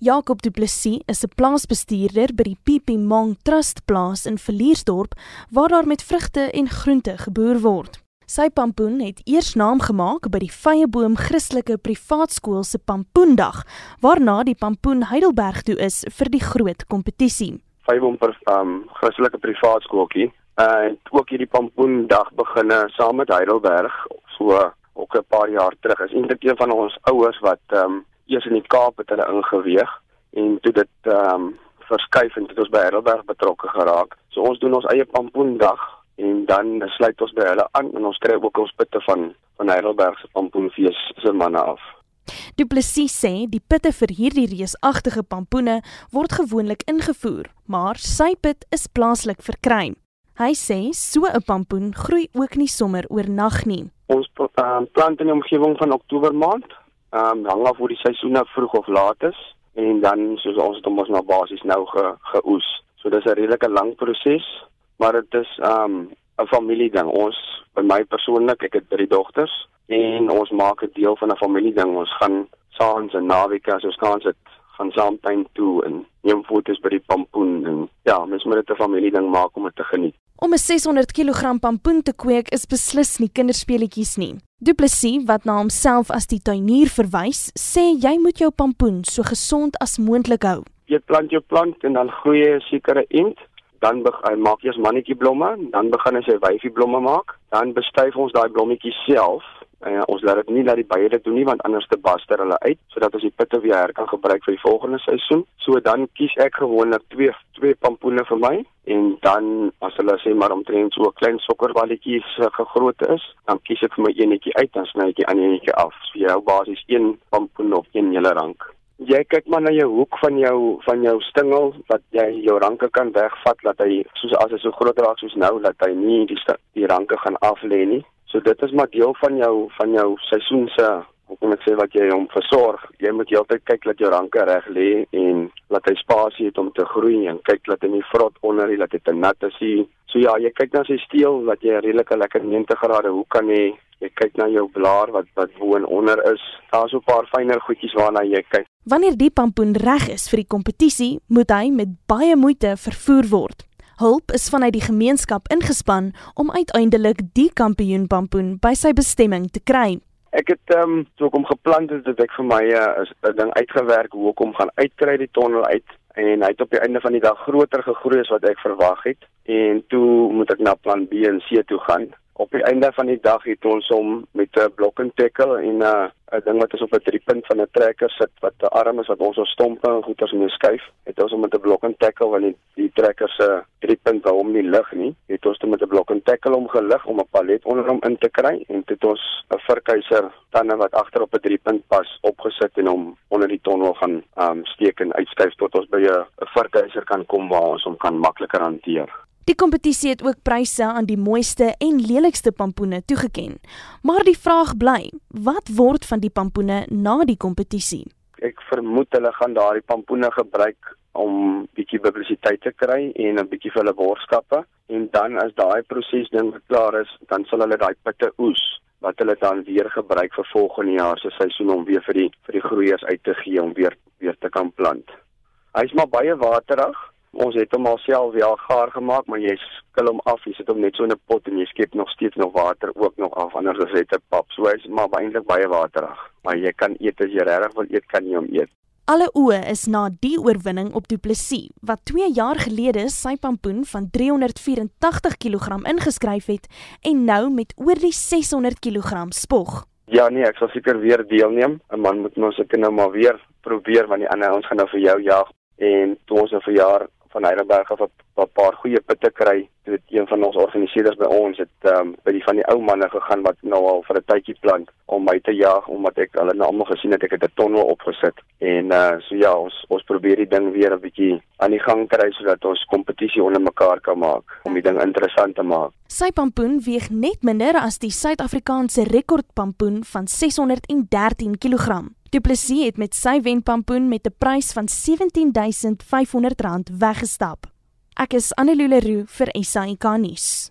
Jacob Du Plessis is 'n plaasbestuurder by die Pipimong Trust Plaas in Villiersdorp waar daar met vrugte en groente geboer word. Sy pampoen het eers naam gemaak by die Vyeboom Christelike Privaat Skool se Pampoendag, waarna die Pampoen Heidelberg toe is vir die groot kompetisie. Vyeboom um, Christelike Privaat Skooltjie en uh, ook hierdie Pampoendag beginne saam met Heidelberg so ook 'n paar jaar terug. Is eintlik een van ons ouers wat um, eers in die Kaap het hulle ingeweeg en toe dit ehm um, verskuif en dit ons by Heidelberg betrokke geraak. So ons doen ons eie Pampoendag en dan sluit ons by hulle aan en ons kry ook ons pitte van van Heidelberg se Pampoenfees se manne af. Du Plessis sê die pitte vir hierdie reusagtige pampoene word gewoonlik ingevoer, maar sy pit is plaaslik verkry. Hy sê so 'n pampoen groei ook nie sommer oornag nie. Ons uh, plant in die omgewing van Oktober maand. Ehm um, hang af hoe die seisoene vroeg of laat is en dan soos ons dit ons nou basies nou ge geoes. So dis 'n redelike lang proses, maar dit is ehm um, 'n familie ding. Ons by my persoonlik, ek het drie dogters en ons maak 'n deel van 'n familie ding. Ons gaan saans en naweke as ons kan sit van Saamtuin toe en neem foto's by die pampoen en ja, mens moet dit 'n familie ding maak om dit te geniet. Om 'n 600 kg pampoen te kweek is beslis nie kinderspeletjies nie. Du Plessis, wat na homself as die tuinier verwys, sê jy moet jou pampoen so gesond as moontlik hou. Jy plant jou plant en dan groei 'n sekere ent, dan begin maak jy as mannetjie blomme, dan begin hy sy wyfie blomme maak, dan bestuif ons daai blommetjies self En ons laat dit nie dat die bye dit doen nie want anders te baster hulle uit sodat ons die pitte weer her kan gebruik vir die volgende seisoen. So dan kies ek gewoonlik twee twee pampoene vir my en dan as hulle sê maar omtrent so 'n klein sokkerballetjies uh, gegrootte is, dan kies ek vir my eenetjie uit en sny ek die ander eenetjie af. So jy hou basies een pampoen of een hele rank. Jy kyk maar na jou hoek van jou van jou stingel wat jy jou ranke kan wegvat dat hy soos as hy so groot raak soos nou dat hy nie die die ranke gaan af lê nie. So dit is maar deel van jou van jou seisoen se hoe kan ek sê wat jy hom versorg. Jy moet heeltyd kyk dat jou ranke reg lê en laat hy spasie het om te groei en kyk dat hy nie vrot onder nie, dat dit te nat is nie. So ja, jy kyk na sy steel wat jy 'n redelike lekker 90 grade hoe kan jy jy kyk na jou blaar wat wat bo en onder is. Daar's so 'n paar fynere goedjies waarna jy kyk. Wanneer die pampoen reg is vir die kompetisie, moet hy met baie moeite vervoer word. Hulp is vanuit die gemeenskap ingespan om uiteindelik die kampioenpampoen by sy bestemming te kry. Ek het ehm um, toe kom geplan het dat ek vir my eh, 'n uh, ding uitgewerk hoe ek hom gaan uitkry die tonnel uit en hy het op die einde van die dag groter gegroei as wat ek verwag het en toe moet ek na plan B en C toe gaan op die einde van die dag het ons hom met 'n block and tackle en 'n uh, 'n ding wat is op 'n driepunt van 'n trekker sit wat 'n arm is wat ons ons stompe en goeters moet skuif. Het ons hom met 'n block and tackle want die, die trekker se driepunt wou hom nie lig nie. Het ons hom met 'n block and tackle omgelig om 'n palet onder hom in te kry en dit ons 'n vurkeiser tande wat agter op 'n driepunt pas opgesit en hom onder die tonnel gaan um steek en uitskuif tot ons by 'n vurkeiser kan kom waar ons hom kan makliker hanteer. Die kompetisie het ook pryse aan die mooiste en lelikste pampoene toegeken. Maar die vraag bly, wat word van die pampoene na die kompetisie? Ek vermoed hulle gaan daardie pampoene gebruik om bietjie publisiteit te kry en 'n bietjie vir hulle borgskappe en dan as daai proses ding klaar is, dan sal hulle daai pitte oes wat hulle dan weer gebruik vir volgende jaar se seisoen om weer vir die vir die groeiers uit te gee om weer weer te kan plant. Hy's maar baie waterig Ons het hom alself wel gaar gemaak, maar jy skil hom af, jy sit hom net so in 'n pot en jy skep nog steeds nog water ook nog af anders as dit 'n pap. So hy's maar eintlik baie waterig, maar jy kan eet as jy regtig wil eet, kan jy hom eet. Alle oë is na die oorwinning op Du Plessis wat 2 jaar gelede sy pampoen van 384 kg ingeskryf het en nou met oor die 600 kg spog. Ja nee, ek sal seker weer deelneem. 'n Man moet mos ek nou maar weer probeer want die ander ons gaan nou vir jou jag en toe ons 'n nou verjaar van Heidelberg af 'n paar goeie pitte kry. Dit een van ons organiseerders by ons het um, by die van die ou manne gegaan wat nou al vir 'n tydjie plant om my te jag omdat ek hulle nou almal gesien het ek het 'n tonnel opgesit. En uh so ja, ons ons probeer die ding weer 'n bietjie aan die gang kry sodat ons kompetisie onder mekaar kan maak om die ding interessant te maak. Sy pampoen weeg net minder as die Suid-Afrikaanse rekordpampoen van 613 kg. Du Plessis het met sy wenpampoen met 'n prys van R17500 weggestap. Ek is Annelie Leroux vir SAK nuus.